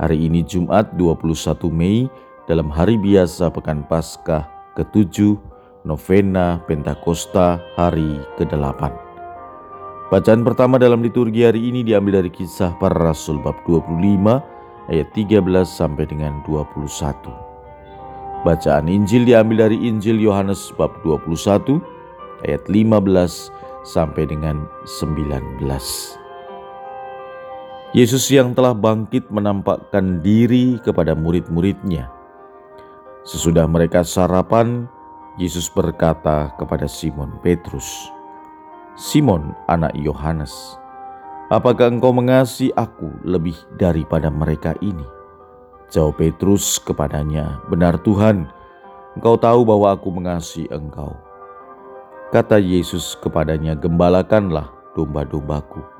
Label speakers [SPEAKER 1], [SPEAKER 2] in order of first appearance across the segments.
[SPEAKER 1] Hari ini Jumat 21 Mei dalam hari biasa Pekan Paskah ke-7 Novena Pentakosta hari ke-8. Bacaan pertama dalam liturgi hari ini diambil dari kisah para rasul bab 25 ayat 13 sampai dengan 21. Bacaan Injil diambil dari Injil Yohanes bab 21 ayat 15 sampai dengan 19. Yesus yang telah bangkit menampakkan diri kepada murid-muridnya. Sesudah mereka sarapan, Yesus berkata kepada Simon Petrus, "Simon, anak Yohanes, apakah engkau mengasihi aku lebih daripada mereka ini?" Jawab Petrus kepadanya, "Benar Tuhan, engkau tahu bahwa aku mengasihi engkau." Kata Yesus kepadanya, "Gembalakanlah domba-dombaku."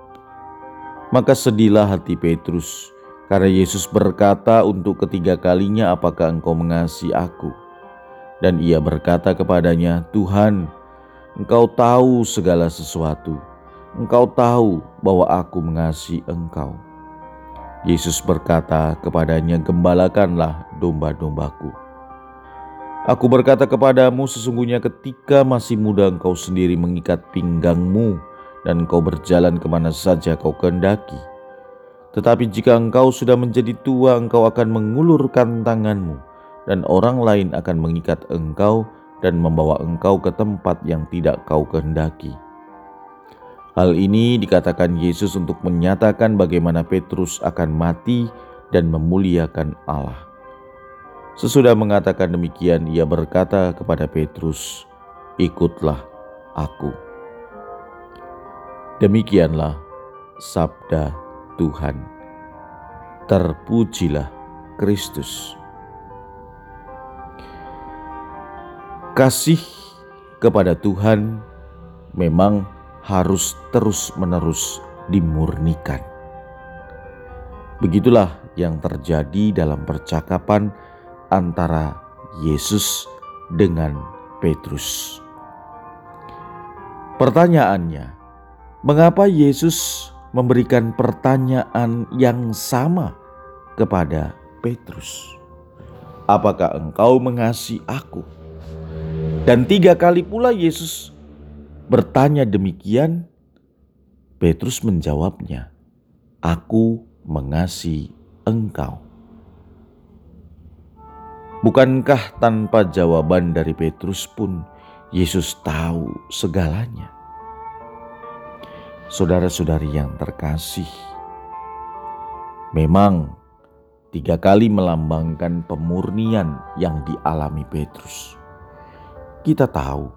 [SPEAKER 1] Maka sedihlah hati Petrus, karena Yesus berkata untuk ketiga kalinya, "Apakah engkau mengasihi Aku?" Dan ia berkata kepadanya, "Tuhan, Engkau tahu segala sesuatu. Engkau tahu bahwa Aku mengasihi Engkau." Yesus berkata kepadanya, "Gembalakanlah domba-dombaku." Aku berkata kepadamu, sesungguhnya ketika masih muda engkau sendiri mengikat pinggangmu dan engkau berjalan ke mana saja kau kehendaki. Tetapi jika engkau sudah menjadi tua, engkau akan mengulurkan tanganmu, dan orang lain akan mengikat engkau dan membawa engkau ke tempat yang tidak kau kehendaki. Hal ini dikatakan Yesus untuk menyatakan bagaimana Petrus akan mati dan memuliakan Allah. Sesudah mengatakan demikian, ia berkata kepada Petrus, "Ikutlah aku." Demikianlah sabda Tuhan. Terpujilah Kristus. Kasih kepada Tuhan memang harus terus-menerus dimurnikan. Begitulah yang terjadi dalam percakapan antara Yesus dengan Petrus. Pertanyaannya, Mengapa Yesus memberikan pertanyaan yang sama kepada Petrus? Apakah engkau mengasihi aku? Dan tiga kali pula Yesus bertanya demikian. Petrus menjawabnya, "Aku mengasihi engkau." Bukankah tanpa jawaban dari Petrus pun Yesus tahu segalanya? Saudara-saudari yang terkasih. Memang tiga kali melambangkan pemurnian yang dialami Petrus. Kita tahu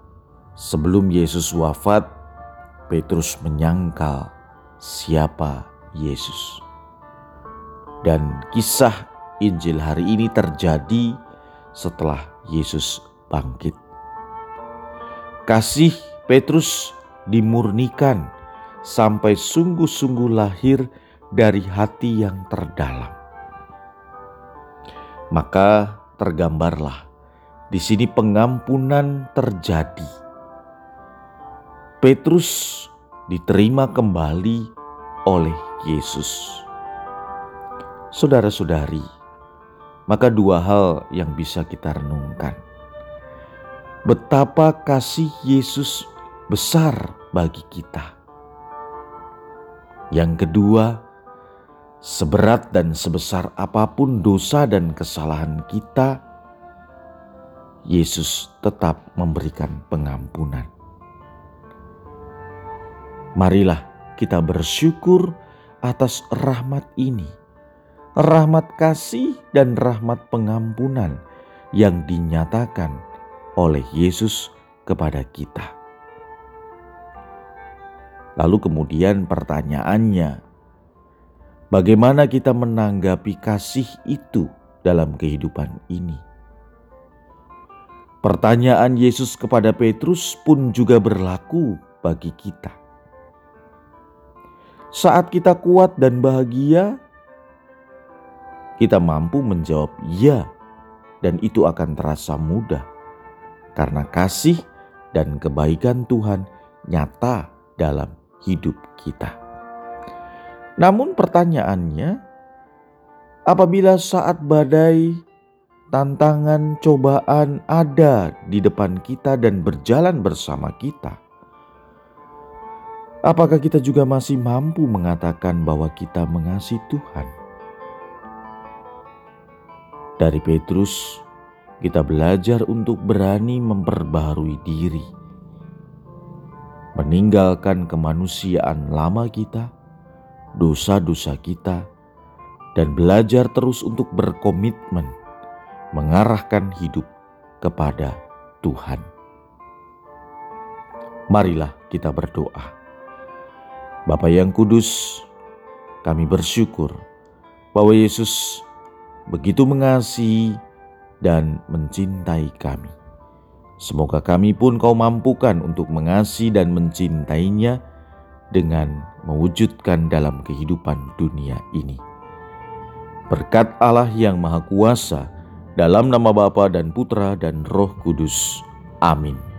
[SPEAKER 1] sebelum Yesus wafat, Petrus menyangkal siapa Yesus. Dan kisah Injil hari ini terjadi setelah Yesus bangkit. Kasih Petrus dimurnikan sampai sungguh-sungguh lahir dari hati yang terdalam. Maka tergambarlah di sini pengampunan terjadi. Petrus diterima kembali oleh Yesus. Saudara-saudari, maka dua hal yang bisa kita renungkan. Betapa kasih Yesus besar bagi kita yang kedua, seberat dan sebesar apa pun dosa dan kesalahan kita, Yesus tetap memberikan pengampunan. Marilah kita bersyukur atas rahmat ini, rahmat kasih dan rahmat pengampunan yang dinyatakan oleh Yesus kepada kita. Lalu kemudian pertanyaannya, bagaimana kita menanggapi kasih itu dalam kehidupan ini? Pertanyaan Yesus kepada Petrus pun juga berlaku bagi kita. Saat kita kuat dan bahagia, kita mampu menjawab "ya", dan itu akan terasa mudah karena kasih dan kebaikan Tuhan nyata dalam hidup kita. Namun, pertanyaannya, apabila saat badai, tantangan, cobaan ada di depan kita dan berjalan bersama kita, apakah kita juga masih mampu mengatakan bahwa kita mengasihi Tuhan? Dari Petrus, kita belajar untuk berani memperbaharui diri meninggalkan kemanusiaan lama kita, dosa-dosa kita, dan belajar terus untuk berkomitmen mengarahkan hidup kepada Tuhan. Marilah kita berdoa. Bapa yang kudus, kami bersyukur bahwa Yesus begitu mengasihi dan mencintai kami Semoga kami pun kau mampukan untuk mengasihi dan mencintainya dengan mewujudkan dalam kehidupan dunia ini. Berkat Allah yang Maha Kuasa, dalam nama Bapa dan Putra dan Roh Kudus. Amin.